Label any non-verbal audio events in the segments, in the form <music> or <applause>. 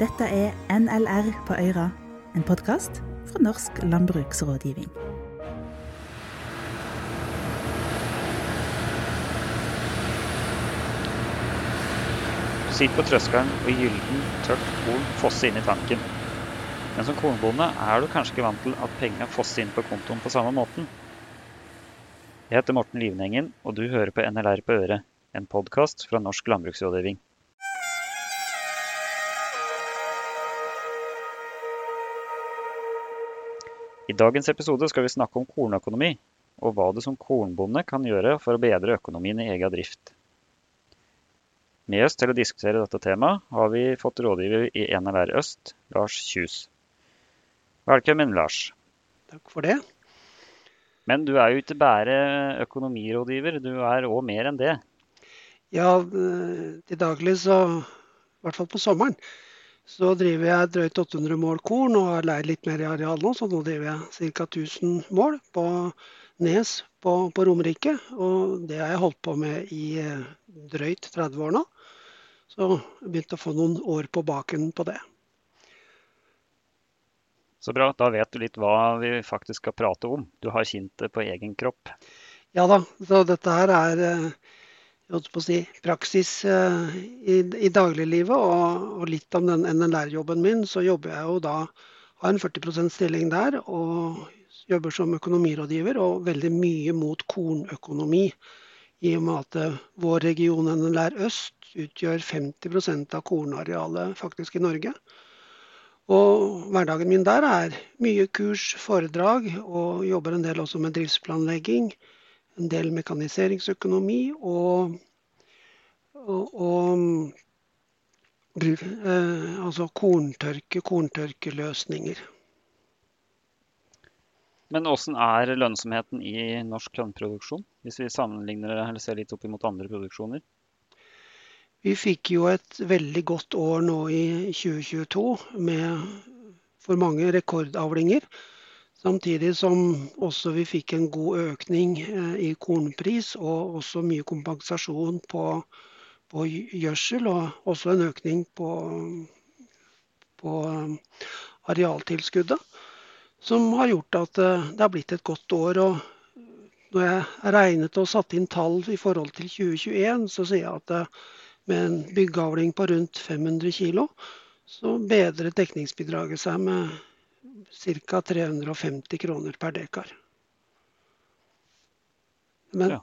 Dette er NLR på Øyra, en podkast fra Norsk landbruksrådgivning. Du sitter på trøskelen og gylden, tørt korn fosser inn i tanken. Men som kornbonde er du kanskje ikke vant til at pengene fosser inn på kontoen på samme måten. Jeg heter Morten Livnengen, og du hører på NLR på øret, en podkast fra Norsk landbruksrådgivning. I dagens episode skal vi snakke om kornøkonomi, og hva du som kornbonde kan gjøre for å bedre økonomien i egen drift. Med oss til å diskutere dette temaet har vi fått rådgiver i NLR Øst, Lars Kjus. Velkommen, Lars. Takk for det. Men du er jo ikke bare økonomirådgiver, du er òg mer enn det. Ja, til daglig så, i hvert fall på sommeren, så driver jeg drøyt 800 mål korn og har leid litt mer i areal nå, så nå driver jeg ca. 1000 mål på Nes på, på Romerike. Og det har jeg holdt på med i drøyt 30 år nå. Så jeg begynte å få noen år på baken på det. Så bra, da vet du litt hva vi faktisk skal prate om. Du har kjent det på egen kropp. Ja da, så dette her er jeg holdt på å si, praksis i, i dagliglivet. Og, og, litt om den NLR-jobben min, så jobber jeg jo da har en 40% stilling der. Og jobber som økonomirådgiver, og veldig mye mot kornøkonomi. I og med at vår region NLR øst utgjør 50% av kornarealet faktisk i Norge. Og hverdagen min der er mye kurs, foredrag, og jobber en del også med driftsplanlegging. En del mekaniseringsøkonomi og, og, og eh, altså korntørke, korntørkeløsninger. Men hvordan er lønnsomheten i norsk kornproduksjon, hvis vi sammenligner eller ser litt opp mot andre produksjoner? Vi fikk jo et veldig godt år nå i 2022 med for mange rekordavlinger. Samtidig som også vi fikk en god økning i kornpris og også mye kompensasjon på, på gjødsel. Og også en økning på, på arealtilskuddet. Som har gjort at det har blitt et godt år. Og når jeg regnet og satte inn tall i forhold til 2021, så sier jeg at med en byggeavling på rundt 500 kg, så bedret dekningsbidraget seg med ca. 350 kroner per dekar. Men, Ja.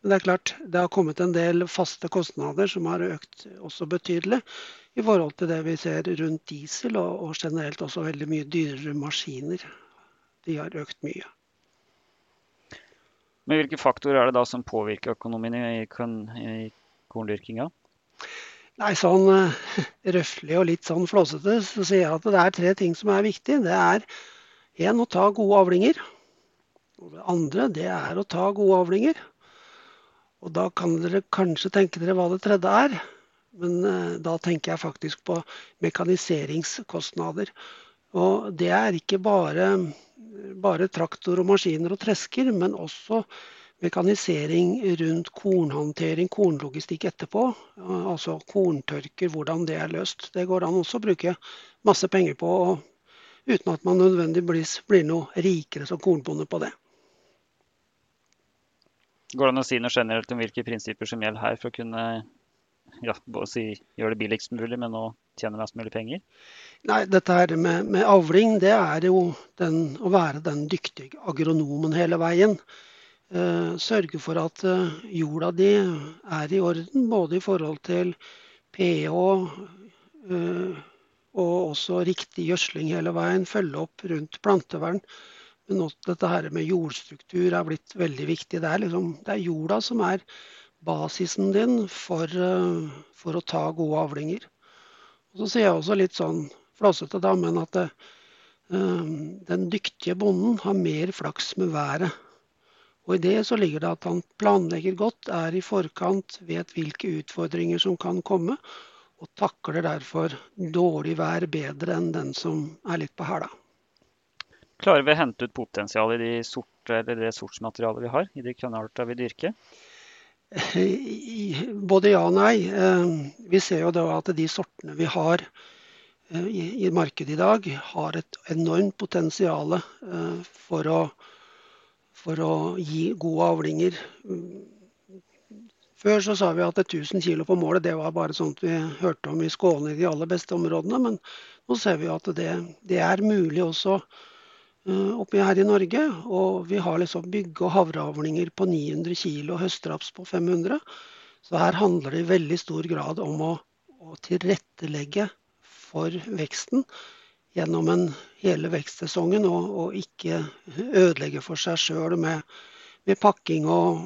men det er klart, det har kommet en del faste kostnader som har økt også betydelig i forhold til det vi ser rundt diesel, og, og generelt også veldig mye dyrere maskiner. De har økt mye. Men hvilke faktorer er det da som påvirker økonomien i, i, i korndyrkinga? Nei, sånn <laughs> røflig og litt sånn flåsete så sier jeg at det er tre ting som er viktig. Det er én å ta gode avlinger. Og det andre det er å ta gode avlinger. Og da kan dere kanskje tenke dere hva det tredje er. Men uh, da tenker jeg faktisk på mekaniseringskostnader. Og det er ikke bare, bare traktor og maskiner og tresker, men også mekanisering rundt kornhåndtering, kornlogistikk etterpå. Altså korntørker, hvordan det er løst. Det går an også å bruke masse penger på uten at man nødvendigvis blir noe rikere som kornbonde på det. Går det an å si noe generelt om hvilke prinsipper som gjelder her for å kunne ja, si, gjøre det billigst mulig, men å tjene mest mulig penger? Nei, dette her med, med avling, det er jo den, å være den dyktige agronomen hele veien. Uh, sørge for at uh, jorda di er i orden, både i forhold til pH uh, og også riktig gjødsling hele veien. Følge opp rundt plantevern. Men også dette her med jordstruktur er blitt veldig viktig. Det er, liksom, det er jorda som er basisen din for, for, å ta gode avlinger. Og så sier jeg også litt sånn flåsete, da, men at den dyktige bonden har mer flaks med været. Og I det så ligger det at han planlegger godt, er i forkant, vet hvilke utfordringer som kan komme, og takler derfor dårlig vær bedre enn den som er litt på hæla. Klarer vi å hente ut potensialet i de sorte, eller det sortsmaterialet vi har, i de kornarter vi dyrker? Både ja og nei. Vi ser jo da at de sortene vi har eh, i, i, markedet i dag har et enormt potensial for å, for å gi gode avlinger. Før så sa vi at 1000 kg på målet det var bare sånt vi hørte om i Skåne i de aller beste områdene. Men nå ser vi at det, det er mulig også uh, oppi her i Norge. Og vi har liksom bygge- og havreavlinger på 900 kg og høstraps på 500 Så her handler det i veldig stor grad om å, å tilrettelegge for veksten gjennom en hele vekstsesongen, og, og ikke ødelegge for seg sjøl med, med pakking og,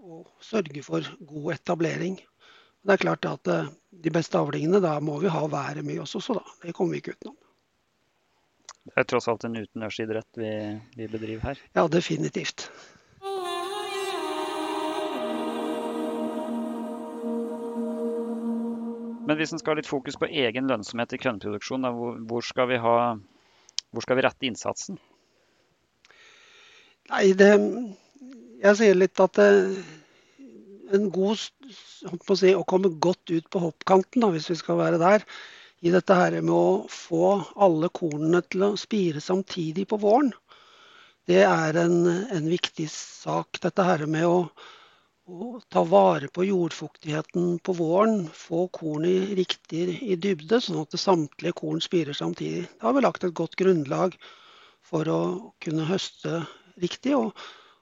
og sørge for god etablering. Det er klart at eh, de beste avlingene, da må vi ha været med oss også, da. Det kommer vi ikke utenom. Det er tross alt en utendørsidrett vi, vi bedriver her? Ja, definitivt. Men hvis en skal ha litt fokus på egen lønnsomhet i kornproduksjon, hvor, skal vi hvor skal vi rette innsatsen? Nei, det, jeg sier litt at det, en god å, si, å komme godt ut på hoppkanten, da, hvis vi skal være der, i dette her med å få alle kornene til å spire samtidig på våren, det er en, en viktig sak. Dette her med å, å, ta vare på jordfuktigheten på våren, få korn i riktig i dybde, sånn at samtlige korn spirer samtidig. Da har vi lagt et godt grunnlag for å kunne høste riktig. og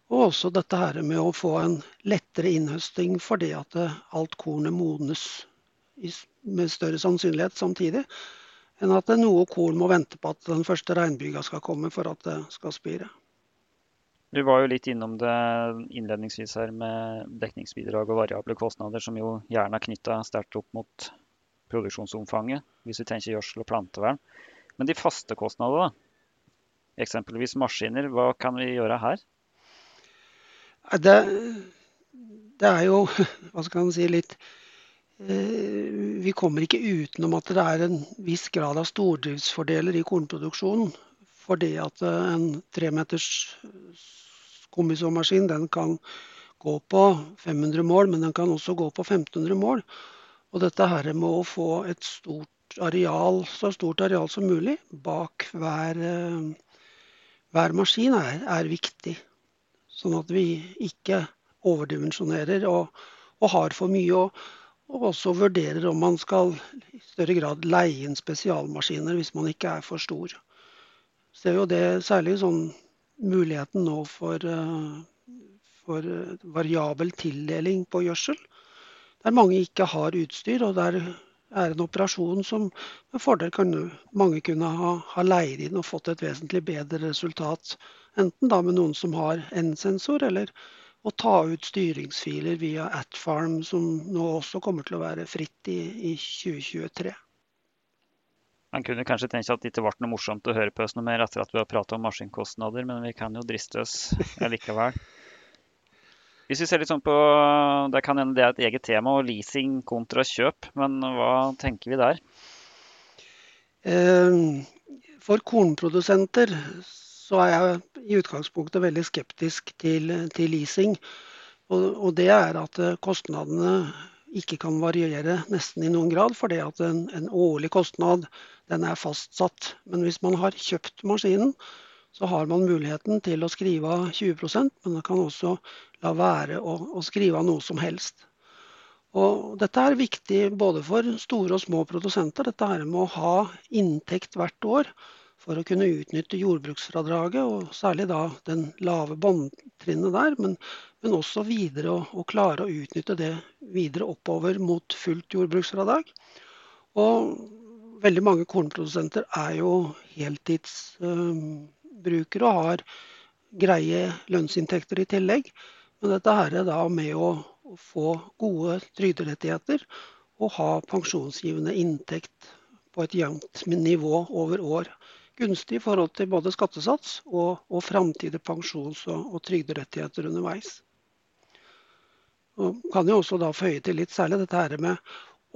og også dette her med å få en lettere innhøsting fordi at alt kornet modnes med større sannsynlighet samtidig, enn at noe korn må vente på at den første regnbyga skal komme for at det skal spire. Du var jo litt innom det innledningsvis her med dekningsbidrag og variable kostnader, som jo gjerne er knytta sterkt opp mot produksjonsomfanget, hvis vi tenker gjødsel og plantevern. Men de faste kostnadene, eksempelvis maskiner, hva kan vi gjøre her? Det, det er jo <laughs> Hva skal man si litt eh, Vi kommer ikke utenom at det er en viss grad av stordriftsfordeler i kornproduksjonen. Fordi at eh, en tremeters kombisomaskin den kan gå på 500 mål, men den kan også gå på 1500 mål. Og dette her med å få et stort areal, så stort areal som mulig bak hver, eh, hver maskin er, er viktig. Sånn at vi ikke overdimensjonerer og, og har for mye. Og, og, også vurderer om man skal i større grad leie inn spesialmaskiner hvis man ikke er for stor. Ser jo det særlig sånn muligheten nå for, eh, for eh, variabel tildeling på gjødsel. Der mange ikke har utstyr, og der er en operasjon som med fordel kan mange kunne ha, ha leid inn og fått et vesentlig bedre resultat Enten da med noen som har N-sensor, eller å ta ut styringsfiler via Atfarm, som nå også kommer til å være fritt i, i 2023. Man kunne kanskje tenke at det ikke ble noe morsomt å høre på oss noe mer etter at vi har pratet om maskinkostnader, men vi kan jo driste oss likevel. Hvis vi ser litt sånn på, Det kan hende det er et eget tema, og leasing kontra kjøp, men hva tenker vi der? Eh, for kornprodusenter så er jeg i utgangspunktet veldig skeptisk til, til leasing. Og, og, det er at eh, kostnadene ikke kan variere nesten i noen grad. fordi at en, en, årlig kostnad den er fastsatt. Men hvis man har kjøpt maskinen, så har man muligheten til å skrive av 20% men man kan også la være å, å skrive av noe som helst. Og dette er viktig både for store og små produsenter. Dette her med å ha inntekt hvert år for å kunne utnytte jordbruksfradraget, og særlig da den lave båndtrinnet der, men, men, også videre å, å, klare å utnytte det videre oppover mot fullt jordbruksfradrag. Og veldig mange kornprodusenter er jo heltidsbrukere øh, og har greie lønnsinntekter i tillegg. Men dette her er da med å få gode trygderettigheter og ha pensjonsgivende inntekt på et jevnt nivå over år gunstig i forhold til både skattesats og, og framtidige pensjons- og, og trygderettigheter underveis. Og kan jo også da føye til litt særlig dette her med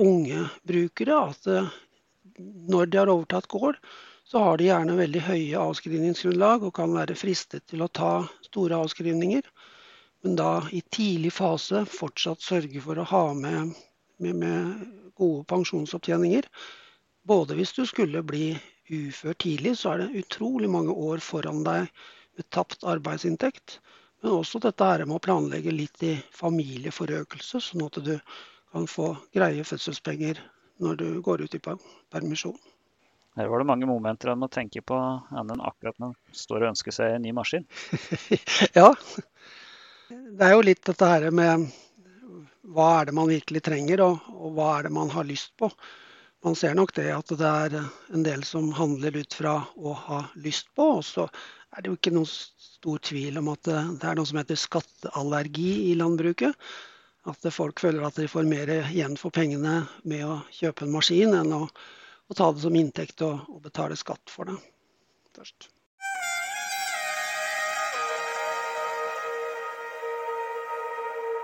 unge brukere. At eh, når de har overtatt gård, så har de gjerne veldig høye avskrivningsgrunnlag og kan være fristet til å ta store avskrivninger. Men da i tidlig fase fortsatt sørge for å ha med, med, med gode pensjonsopptjeninger både hvis du skulle bli ufør tidlig, så er det utrolig mange år foran deg med tapt arbeidsinntekt. Men også dette her med å planlegge litt i familieforøkelse, sånn at du kan få greie fødselspenger når du går ut i permisjon. Her var det mange momenter en må tenke på enn akkurat når en står og ønsker seg en ny maskin. <laughs> ja. Det er jo litt dette her med hva er det man virkelig trenger, og, og hva er det man har lyst på. Man ser nok det at det er en del som handler ut fra å ha lyst på. Og så er det jo ikke noen stor tvil om at det, det er noe som heter skatteallergi i landbruket. At folk føler at de får mer igjen for pengene med å kjøpe en maskin enn å å ta det som inntekt og, og betale skatt for det først.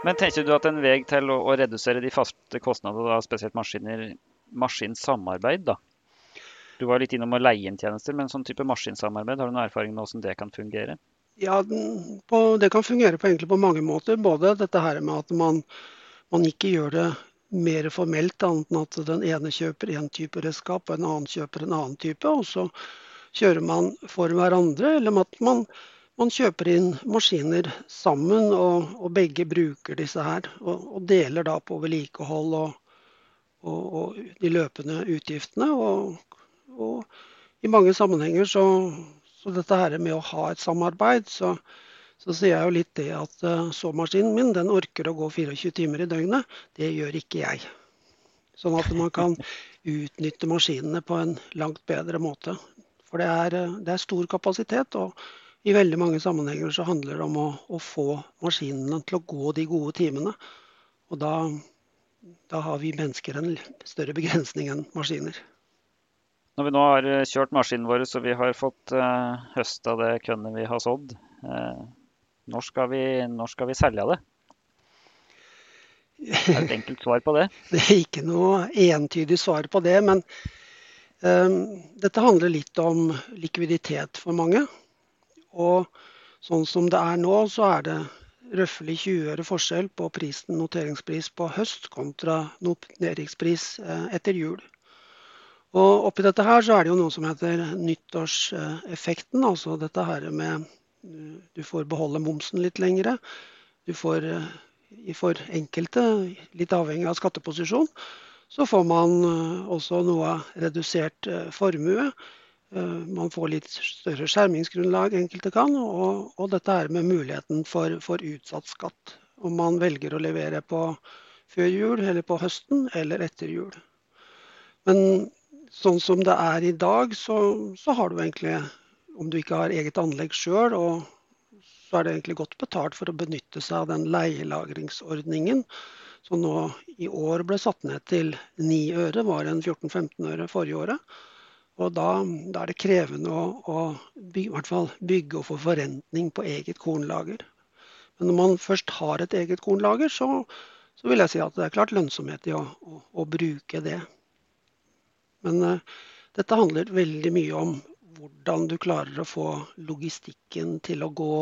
Men tenker du at en vei til å, å redusere de faste kostnadene, spesielt maskiner, maskinsamarbeid, da? Du var litt innom å leie inn tjenester, men sånn type maskinsamarbeid, har du noen erfaring med hvordan det kan fungere? Ja, Det kan fungere på, på mange måter. Både dette her med at man, man ikke gjør det mer formelt, annet enn at den ene kjøper én type redskap og en annen kjøper en annen type. Og så kjører man for hverandre, eller at man, man kjøper inn maskiner sammen og, og begge bruker disse her. Og, og, deler da på vedlikehold og, og, de løpende utgiftene. Og, i mange sammenhenger så, så dette her med å ha et samarbeid, så, så sier jeg jo litt det at uh, såmaskinen min den orker å gå 24 timer i døgnet. Det gjør ikke jeg. Sånn at man kan <laughs> utnytte maskinene på en langt bedre måte. For det er, eh, det er stor kapasitet, og i veldig mange sammenhenger så handler det om å, å få maskinene til å gå de gode timene. Og da, da har vi mennesker en større begrensning enn maskiner. Når vi nå har eh, kjørt maskinen vår så vi har fått uh, høsta det kønnet vi har sådd, uh, når skal vi, når skal vi selge det? Er det et enkelt svar på det? <laughs> Det er ikke noe entydig svar på det. Men um, dette handler litt om likviditet for mange. Og sånn som det er nå, så er det røftlig 20 øre forskjell på prisen, noteringspris på høst kontra noteringspris eh, etter jul. Og oppi dette her så er det jo noe som heter nyttårseffekten. Altså dette her med du får beholde momsen litt lengre. Du får eh, for enkelte, litt avhengig av skatteposisjon, så får man eh, også noe redusert eh, formue. Man får litt større skjermingsgrunnlag, enkelte kan. Og, og dette er med muligheten for, for, utsatt skatt. Om man velger å levere på før jul, eller på høsten, eller etter jul. Men sånn som det er i dag, så, så har du egentlig om du ikke har eget anlegg sjøl, så er det egentlig godt betalt for å benytte seg av den leielagringsordningen som nå i år ble satt ned til 9 øre, var en 14-15 øre forrige året. Og da, da, er det krevende å, å bygge, hvert fall bygge og få forrentning på eget kornlager. Men når man først har et eget kornlager, så, så vil jeg si at det er klart lønnsomhet i å, å, å bruke det. Men uh, dette handler veldig mye om hvordan du klarer å få logistikken til å gå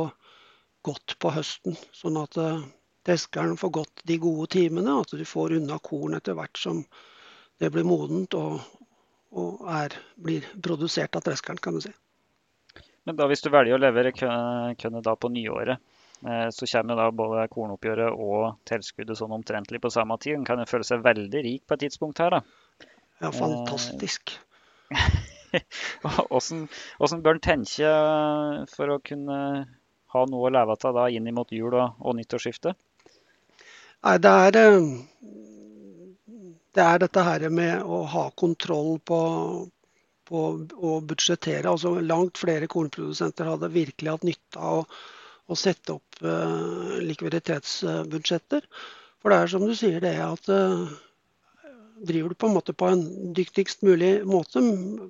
godt på høsten. Sånn at uh, får gått de gode timene, at du får unna korn etter hvert som det blir modent og, og er, blir produsert av treskeren, kan du si. Men da hvis du velger å levere kornet på nyåret, eh, så kommer da både kornoppgjøret og tilskuddet sånn omtrentlig på samme tid. En kan jo føle seg veldig rik på et tidspunkt her, da. Ja, fantastisk. <laughs> Hvordan bør en tenke for å kunne ha noe å leve av da inn mot jul og, og nyttårsskiftet? Nei, det er, eh, det er dette her med å ha kontroll på, på å budsjettere. Altså, langt flere kornprodusenter hadde virkelig hatt nytte av å, å sette opp uh, likviditetsbudsjetter. For det er som du sier, det at uh, driver du på en måte på en dyktigst mulig måte,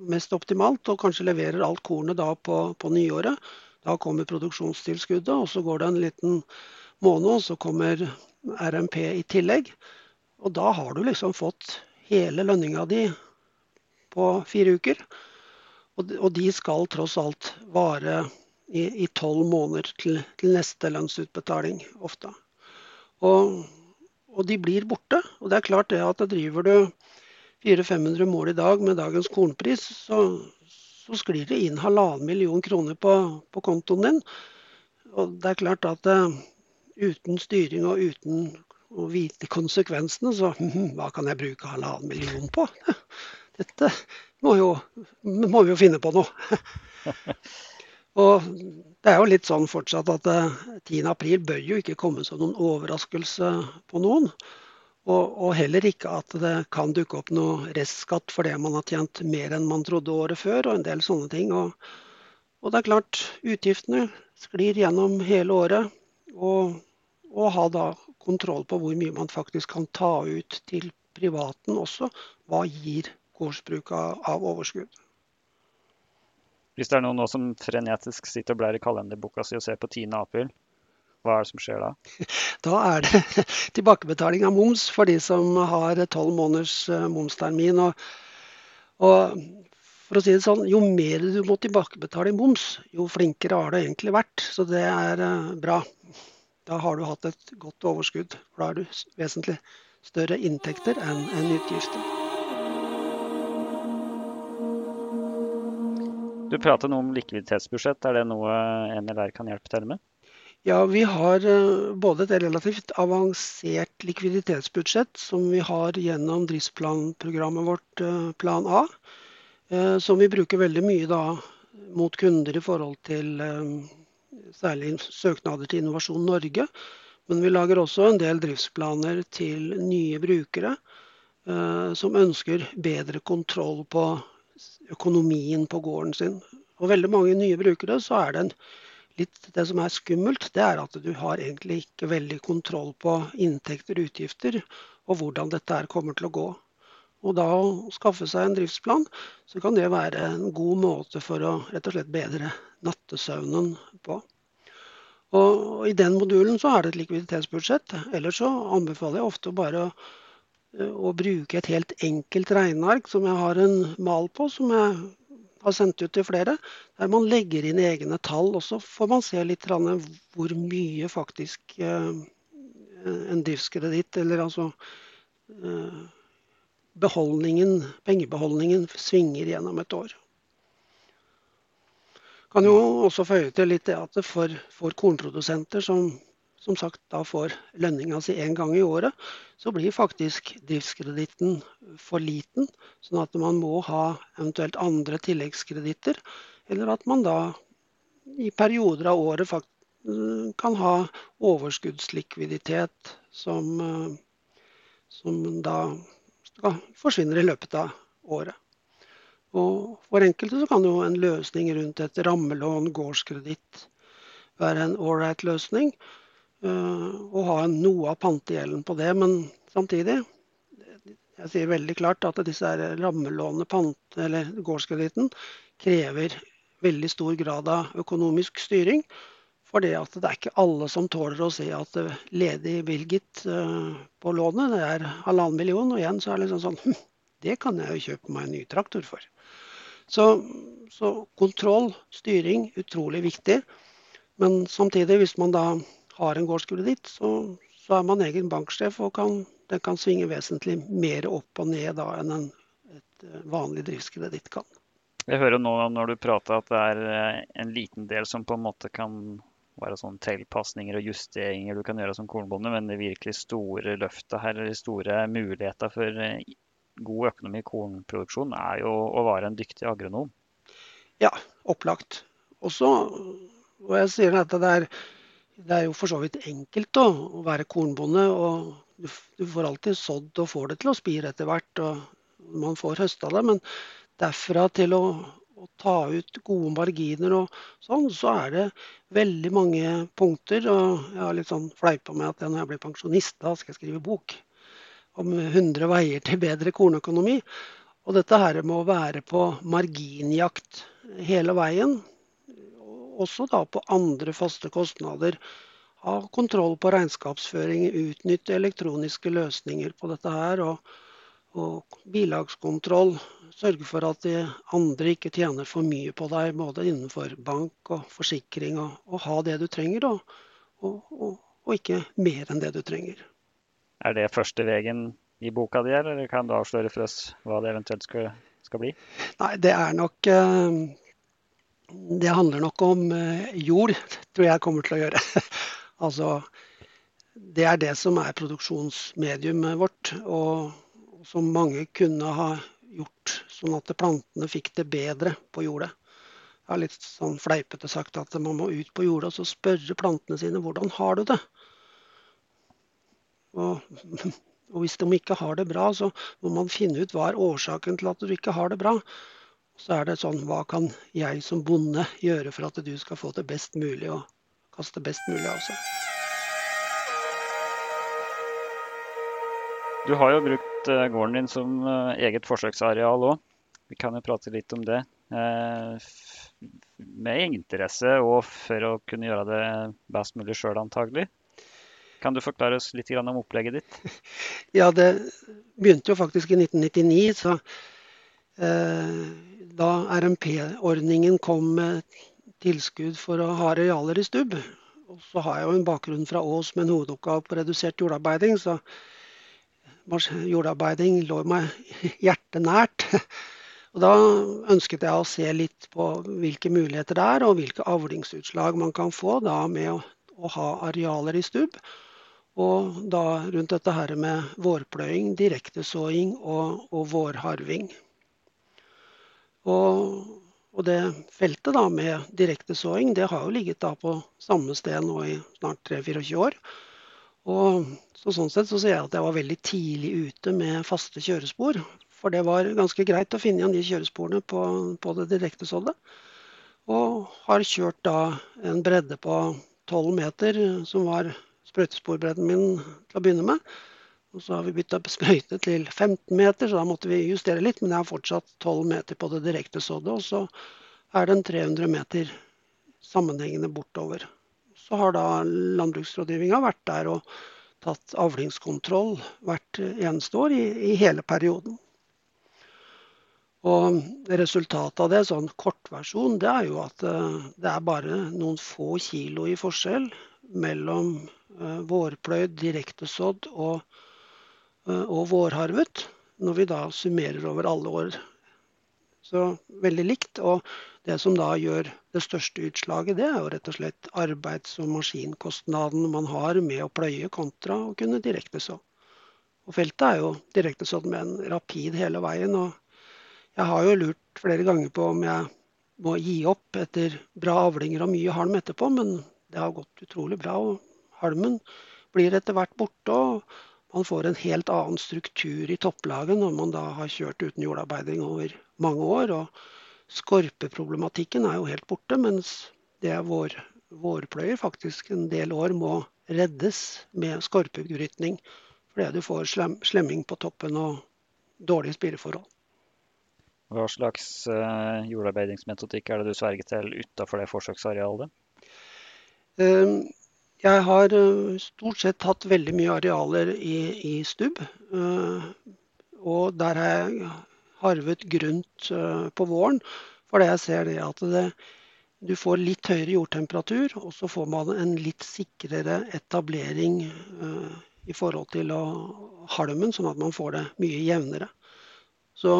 mest optimalt, og kanskje leverer alt kornet da på, på nyåret. Da kommer produksjonstilskuddet, og så går det en liten måned, og så kommer RMP i tillegg. Og da har du liksom fått hele lønninga di på fire uker. Og, de skal tross alt vare i tolv måneder til, til, neste lønnsutbetaling ofte. Og og de blir borte. Og det er klart det at driver du 400-500 mål i dag med dagens kornpris, så, så sklir det inn halvannen million kroner på, på, kontoen din. Og det er klart at uh, uten styring og uten å vite konsekvensene, så hm, hva kan jeg bruke halvannen million på? <laughs> Dette må, jo, må vi jo finne på noe. <laughs> Og det er jo litt sånn fortsatt at 10.4 eh, bør jo ikke komme som noen overraskelse på noen. Og, og, heller ikke at det kan dukke opp noe restskatt fordi man har tjent mer enn man trodde året før, og en del sånne ting. Og, og det er klart, utgiftene sklir gjennom hele året. Og, og ha da kontroll på hvor mye man faktisk kan ta ut til privaten også. Hva gir gårdsbruk av overskudd? Hvis det er noen nå som frenetisk sitter og blar i kalenderboka si og ser på 10. april, hva er det som skjer da? <laughs> Da er det <laughs> tilbakebetaling av moms for de som har tolv måneders eh, momstermin. Og, og, for å si det sånn, jo mer du må tilbakebetale i moms, jo flinkere har du egentlig vært. Så det er eh, bra. Da har du hatt et godt overskudd. For da har du vesentlig større inntekter enn en utgifter. Du prater noe om likviditetsbudsjett. Er det noe NLR kan hjelpe til med? Ja, vi har eh, både et relativt avansert likviditetsbudsjett som vi har gjennom driftsplanprogrammet vårt eh, Plan A, eh, som vi bruker veldig mye da mot kunder i forhold til særlig søknader til Innovasjon Norge. Men vi lager også en del driftsplaner til nye brukere som ønsker bedre kontroll på økonomien på gården sin. Og veldig mange nye brukere så er det en, litt det som er skummelt, det er at du har egentlig ikke veldig kontroll på inntekter og utgifter, og hvordan dette her kommer til å gå. Og da å skaffe seg en driftsplan, så kan det være en god måte for å rett og slett bedre nattesøvnen på. Og I den modulen så er det et likviditetsbudsjett. Ellers så anbefaler jeg ofte bare å å bruke et helt enkelt regneark som jeg har en mal på, som jeg har sendt ut til flere, der man legger inn egne tall. Og så får man se litt hvor mye faktisk eh, en driftskreditt, eller altså eh, beholdningen, pengebeholdningen, svinger gjennom et år. Kan jo også føye til litt det at for, for kornprodusenter som som sagt da får lønninga si én gang i året, så blir faktisk driftskreditten for liten. Sånn at man må ha eventuelt andre tilleggskreditter. Eller at man da i perioder av året kan ha overskuddslikviditet som, som da forsvinner i løpet av året. Og for enkelte så kan jo en løsning rundt et rammelån, gårdskreditt, være en ålreit løsning og eh, ha noe av pantegjelden på det. Men samtidig, jeg sier veldig klart at disse rammelånene, pant, eller gårdskreditten, krever veldig stor grad av økonomisk styring. For det, at det er ikke alle som tåler å se at ledig bevilget eh, på lånet, det er halvannen million. Og igjen så er det liksom sånn hm, Det kan jeg jo kjøpe meg en ny traktor for. Så, så kontroll, styring, utrolig viktig. Men samtidig, hvis man da har en gårdskreditt, så, så, er man egen banksjef og kan, den kan svinge vesentlig mer opp og ned da enn en et eh, vanlig driftskreditt kan. Jeg hører nå når du prater at det er eh, en liten del som på en måte kan være sånn tilpasninger og justeringer du kan gjøre som kornbonde, men det virkelig store løftet her, eller store muligheter for eh, god økonomi i kornproduksjon, er jo å være en dyktig agronom. Ja, opplagt. Også, og jeg sier at det er det er jo for så vidt enkelt da, å være kornbonde. og du, du, får alltid sådd og får det til å spire etter hvert. og Man får høsta det. Men derfra til å, å, ta ut gode marginer og sånn, så er det veldig mange punkter. Og jeg har litt sånn fleipa med at når jeg blir pensjonist, da skal jeg skrive bok om 100 veier til bedre kornøkonomi. Og dette her med å være på marginjakt hele veien også da på andre faste kostnader. Ha kontroll på regnskapsføring, utnytte elektroniske løsninger på dette her. Og, og bilagskontroll. Sørge for at de andre ikke tjener for mye på deg, både innenfor bank og forsikring. Og, og ha det du trenger, og, og, ikke mer enn det du trenger. Er det første veien i boka di, eller kan du avsløre for oss hva det eventuelt skal, skal bli? Nei, det er nok eh, Det handler nok om eh, jord, tror jeg kommer til å gjøre. <laughs> altså Det er det som er produksjonsmediumet vårt, og, som mange kunne ha gjort sånn at plantene fikk det bedre på jordet. Jeg har litt sånn fleipete sagt at man må ut på jordet og så spørre plantene sine hvordan har du det. Og <laughs> og hvis de ikke har det bra, så må man finne ut hva er årsaken til at du ikke har det bra. Så er det sånn hva kan jeg som bonde gjøre for at du skal få det best mulig og kaste best mulig av seg. Du har jo brukt eh, gården din som eh, eget forsøksareal òg. Vi kan jo prate litt om det. Eh, med interesse og for å kunne gjøre det best mulig sjøl, antagelig. Kan du forklare oss litt om opplegget ditt? <laughs> Ja, det begynte jo faktisk i 1999. så eh, Da RMP-ordningen kom med tilskudd for å ha arealer i stubb. Og så har jeg jo en bakgrunn fra Ås med en hovedoppgave på redusert jordarbeiding. Så jordarbeiding lå meg <laughs> hjertet nært. <laughs> Og da ønsket jeg å se litt på hvilke muligheter det er, og hvilke avlingsutslag man kan få da med å, å ha arealer i stubb. Og da rundt dette her med vårpløying, direktesåing og, og vårharving. Og, og, det feltet da med direktesåing det har jo ligget da på samme sted nå i snart 3-24 år. Og så sånn sett så ser jeg at jeg var veldig tidlig ute med faste kjørespor. For det var ganske greit å finne igjen de kjøresporene på, på det direktesådde. Og har kjørt da en bredde på 12 meter som var sprøytesporbredden min til å begynne med. Og så har vi bytta sprøyte til 15 meter, så da måtte vi justere litt. Men jeg har fortsatt 12 meter på det direkte såddet, og så er den 300 meter sammenhengende bortover. Så har da landbruksrådgivninga vært der og tatt avlingskontroll hvert eneste år i, i hele perioden. Og Resultatet av det, sånn kortversjon, det er jo at eh, det er bare noen få kilo i forskjell mellom vårpløyd, direktesådd og, eh, og vårharvet. Når vi da summerer over alle år. Så veldig likt. Og det som da gjør det største utslaget, det er jo rett og slett arbeids- og maskinkostnaden man har med å pløye kontra å kunne direkteså. Og feltet er jo direktesådd med en rapid hele veien. Og jeg har jo lurt flere ganger på om jeg må gi opp etter bra avlinger og mye halm etterpå, men det har gått utrolig bra. og halmen blir etter hvert borte. og Man får en helt annen struktur i topplaget når man da har kjørt uten jordarbeiding over mange år. og Skorpeproblematikken er jo helt borte, mens det er vår, vårpløyer faktisk en del år må reddes med skorpegrytning. Fordi du får slem, slemming på toppen og dårlige spireforhold. Hva slags uh, jordarbeidingsmetodikk er det du sverger til utafor det forsøksarealet? Um, jeg har eh, stort sett hatt veldig mye arealer i, i stubb. Eh, og der har jeg harvet grunt eh, på våren. Fordi jeg ser det at det, du får litt høyere jordtemperatur, og så får man en litt sikrere etablering i forhold til halmen, sånn at man får det mye jevnere. Så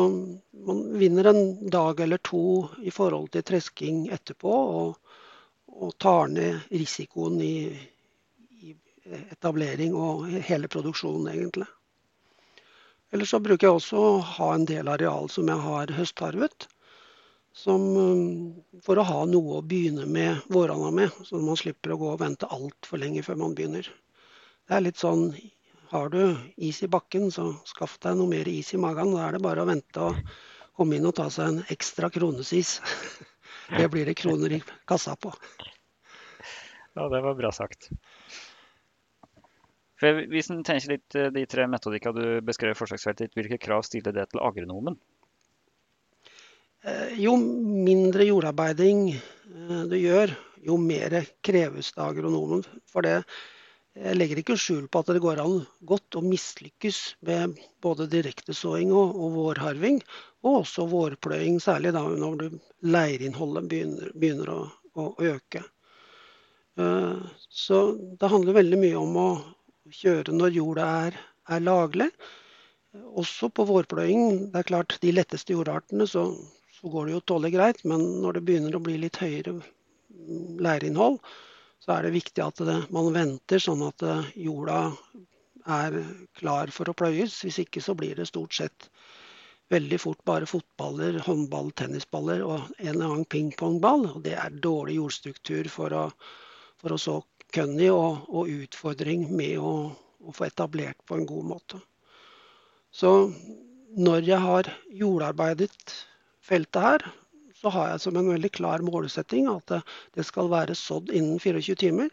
man vinner en dag eller to i forhold til tresking etterpå. og, og tar ned risikoen i, etablering og hele produksjonen, egentlig. Eller så bruker jeg også å ha en del areal som jeg har høstharvet. Som, um, for å ha noe å begynne med våronna med, så man slipper å gå og vente altfor lenge før man begynner. Det er litt sånn har du is i bakken, så skaff deg noe mer is i magen. Da er det bare å vente og komme inn og ta seg en ekstra kronesis. <laughs> Det blir det kroner i kassa på. Ja, det var bra sagt. For Hvis en tenker litt eh, de tre metodikkene du beskrev i forsøksfeltet ditt, hvilke krav stiller det til agronomen? Eh, jo mindre jordarbeiding eh, du gjør, jo mer kreves det agronomen. For det jeg legger ikke skjul på at det går an godt å mislykkes med både direktesåing og, og vårharving, og også vårpløying, særlig da når leirinnholdet begynner, begynner å, å, øke. Så det handler veldig mye om å kjøre når jorda er, er laglig. også på vårpløying. Det er klart, De letteste jordartene så, så går det jo tålelig greit, men når det begynner å bli litt høyere leireinnhold, så er det viktig at det, man venter sånn at eh, jorda er klar for å pløyes. Hvis ikke så blir det stort sett veldig fort bare fotballer, håndball, tennisballer og en eller annen pingpongball. Og det er dårlig jordstruktur for å, for å så kønny og, og, utfordring med å, å få etablert på en god måte. Så når jeg har jordarbeidet feltet her, så har jeg som en veldig klar målsetting at det skal være sådd innen 24 timer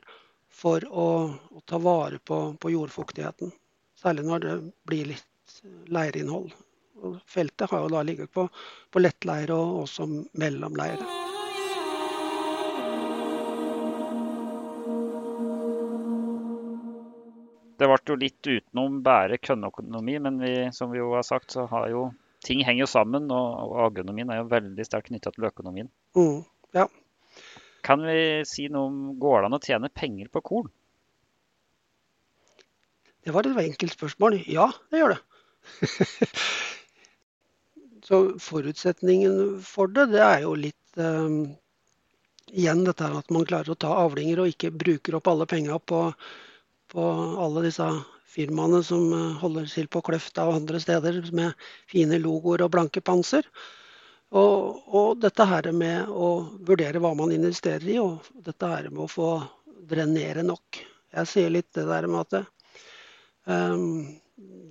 for å, å ta vare på, på, jordfuktigheten. Særlig når det blir litt leirinnhold. Og feltet har jo da ligget på, på lettleire og også mellomleire. Det ble jo litt utenom bare kønneøkonomi, men vi, som vi jo har sagt, så har jo ting henger jo sammen. Og, agronomien er jo veldig sterkt knytta til økonomien. Mm, ja. Kan vi si noe om går det an å tjene penger på korn? Det var et enkelt spørsmål. Ja, det gjør det. <laughs> så forutsetningen for det, det er jo litt um, Igjen dette at man klarer å ta avlinger og ikke bruker opp alle penga på på alle disse firmaene som eh, holder til på Kløfta og andre steder med fine logoer og blanke panser. Og, og, dette her med å vurdere hva man investerer i, og dette her med å få drenere nok. Jeg sier litt det der med at det, um,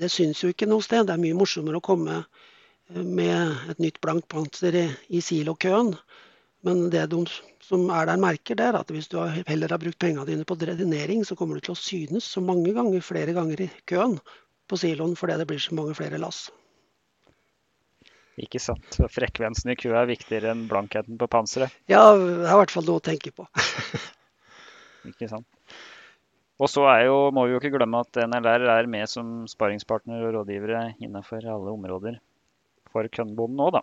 det syns jo ikke noe sted. Det er mye morsommere å komme eh, med et nytt blankt panser i, i silokøen. Men det de som er der, merker, det er at hvis du heller har brukt pengene dine på drenering, så kommer du til å synes så mange ganger, flere ganger i køen på siloen fordi det blir så mange flere lass. Ikke sant. Frekvensen i køa er viktigere enn blankheten på panseret? Ja, det er i hvert fall noe å tenke på. <laughs> ikke sant. Og så jo, må vi jo ikke glemme at NLR er med som sparingspartner og rådgivere innenfor alle områder for kønnbonden òg, da.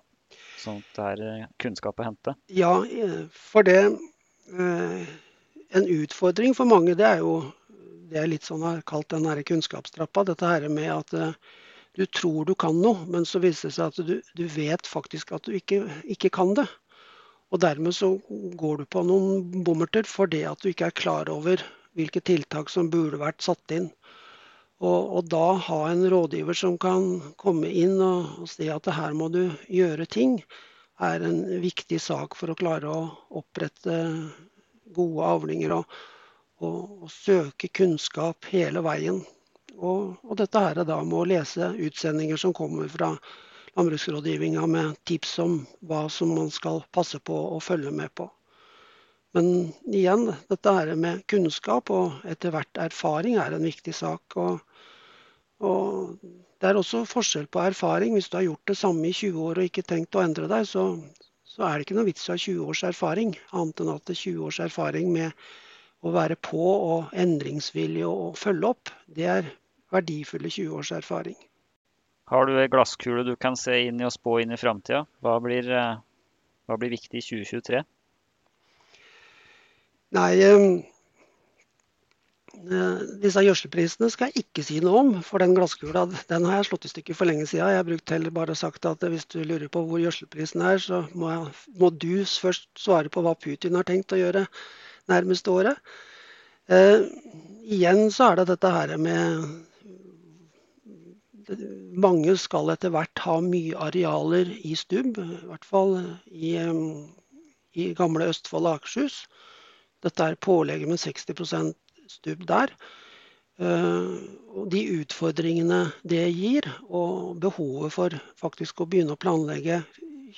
Sånn at det er eh, kunnskap å hente? Ja, eh, for det eh, En utfordring for mange, det er jo det jeg litt sånn har kalt den her kunnskapstrappa. Dette her med at du tror du kan noe, men så viser det seg at du, du vet faktisk at du ikke, ikke, kan det. Og dermed så går du på noen bommerter fordi at du ikke er klar over hvilke tiltak som burde vært satt inn. Og, og, da ha en rådgiver som kan komme inn og, og si at her må du gjøre ting, er en viktig sak for å klare å opprette gode avlinger og, og, søke kunnskap hele veien. Og, dette her er da med å lese utsendinger som kommer fra landbruksrådgivninga med tips om hva som man skal passe på og følge med på. Men igjen, dette her med kunnskap og etter hvert erfaring er en viktig sak. Og og Det er også forskjell på erfaring. Hvis du har gjort det samme i 20 år og ikke tenkt å endre deg, så, så er det ikke noe vits i å ha 20 års erfaring. Annet enn at det er 20 års erfaring med å være på og endringsvillig og følge opp, det er verdifulle 20 års erfaring. Har du ei glasskule du kan se inn i og spå inn i framtida? Hva, eh, hva, blir viktig i 2023? Nei, eh, disse gjødselprisene skal jeg ikke si noe om, for den glasskula den har jeg slått i stykker for lenge siden. Jeg har brukt heller bare sagt at hvis du lurer på hvor gjødselprisen er, så må, jeg, må, du først svare på hva Putin har tenkt å gjøre nærmeste året. Eh, igjen så er det dette her med Mange skal etter hvert ha mye arealer i stubb, i hvert fall i, i gamle Østfold og Akershus. Dette er pålegget med 60% stubb der. Eh, og de utfordringene det gir, og behovet for faktisk å begynne å planlegge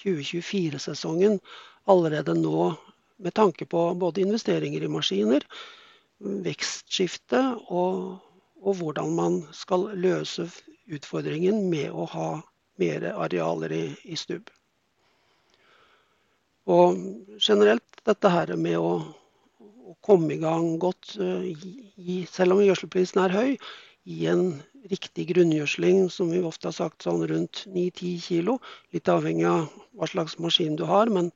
2024-sesongen allerede nå med tanke på både investeringer i maskiner, vekstskifte og, og hvordan man skal løse utfordringen med å ha mer arealer i, i stubb. Og generelt dette her med å å komme i gang godt, eh, i, selv om gjødselprisen er høy, i en riktig grunngjødsling, som vi ofte har sagt sånn rundt 9-10 kg. Litt avhengig av hva slags maskin du har, men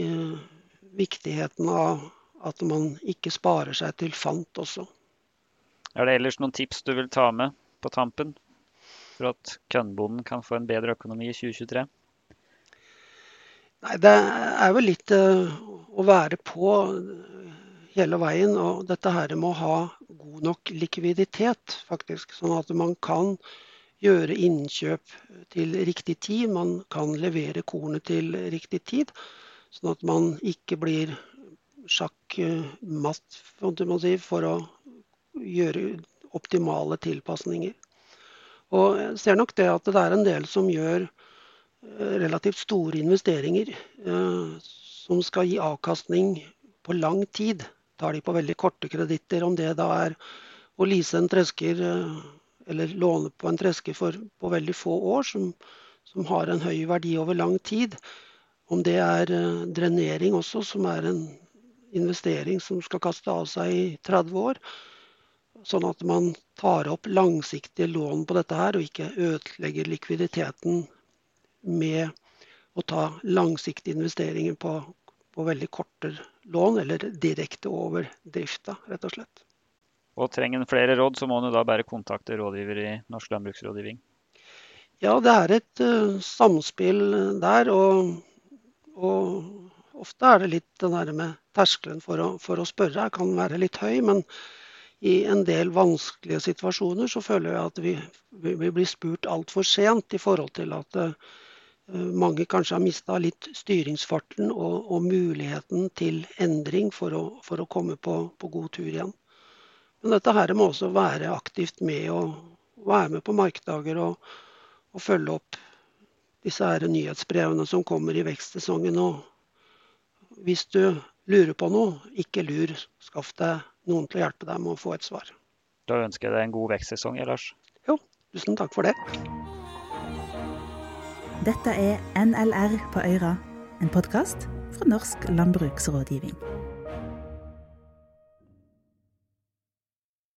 eh, viktigheten av at man ikke sparer seg til fant også. Er det ellers noen tips du vil ta med på tampen? for at kønnbonden kan få en bedre økonomi i 2023? Nei, Det er vel litt uh, å være på hele veien. Og dette her med å ha god nok likviditet, faktisk. Sånn at man kan gjøre innkjøp til riktig tid. Man kan levere kornet til riktig tid. Sånn at man ikke blir sjakkmatt for å gjøre optimale tilpasninger. Og jeg ser nok det at det er en del som gjør eh, relativt store investeringer eh, som skal gi avkastning på lang tid. Tar de på veldig korte kreditter, om det da er å lease en tresker eh, eller låne på en tresker for, på veldig få år, som, som har en høy verdi over lang tid. Om det er drenering også, som er en investering som skal kaste av seg i 30 år. Sånn at man tar opp langsiktige lån på dette her, og ikke ødelegger likviditeten med å ta langsiktige investeringer på, på veldig korte lån, eller direkte over drifta, rett og slett. Og trenger en flere råd, så må en da bare kontakte rådgiver i Norsk landbruksrådgivning? Ja, det er et uh, samspill der. Og, og ofte er det litt det der med terskelen for å, for å spørre kan være litt høy. Men i en del vanskelige situasjoner så føler jeg at vi, vi blir spurt altfor sent i forhold til at uh, mange kanskje har mista litt styringsfarten og, og, muligheten til endring for å, for å komme på, på, god tur igjen. Men dette her må også være aktivt med og være med på markdager og, og følge opp disse her nyhetsbrevene som kommer i vekstsesongen. Og hvis du lurer på noe, ikke lur. Skaff deg noen til å hjelpe deg med å få et svar. Da ønsker jeg deg en god vekstsesong, Lars. Jo, tusen takk for det. Dette er NLR på Øyra, en podkast fra Norsk landbruksrådgivning.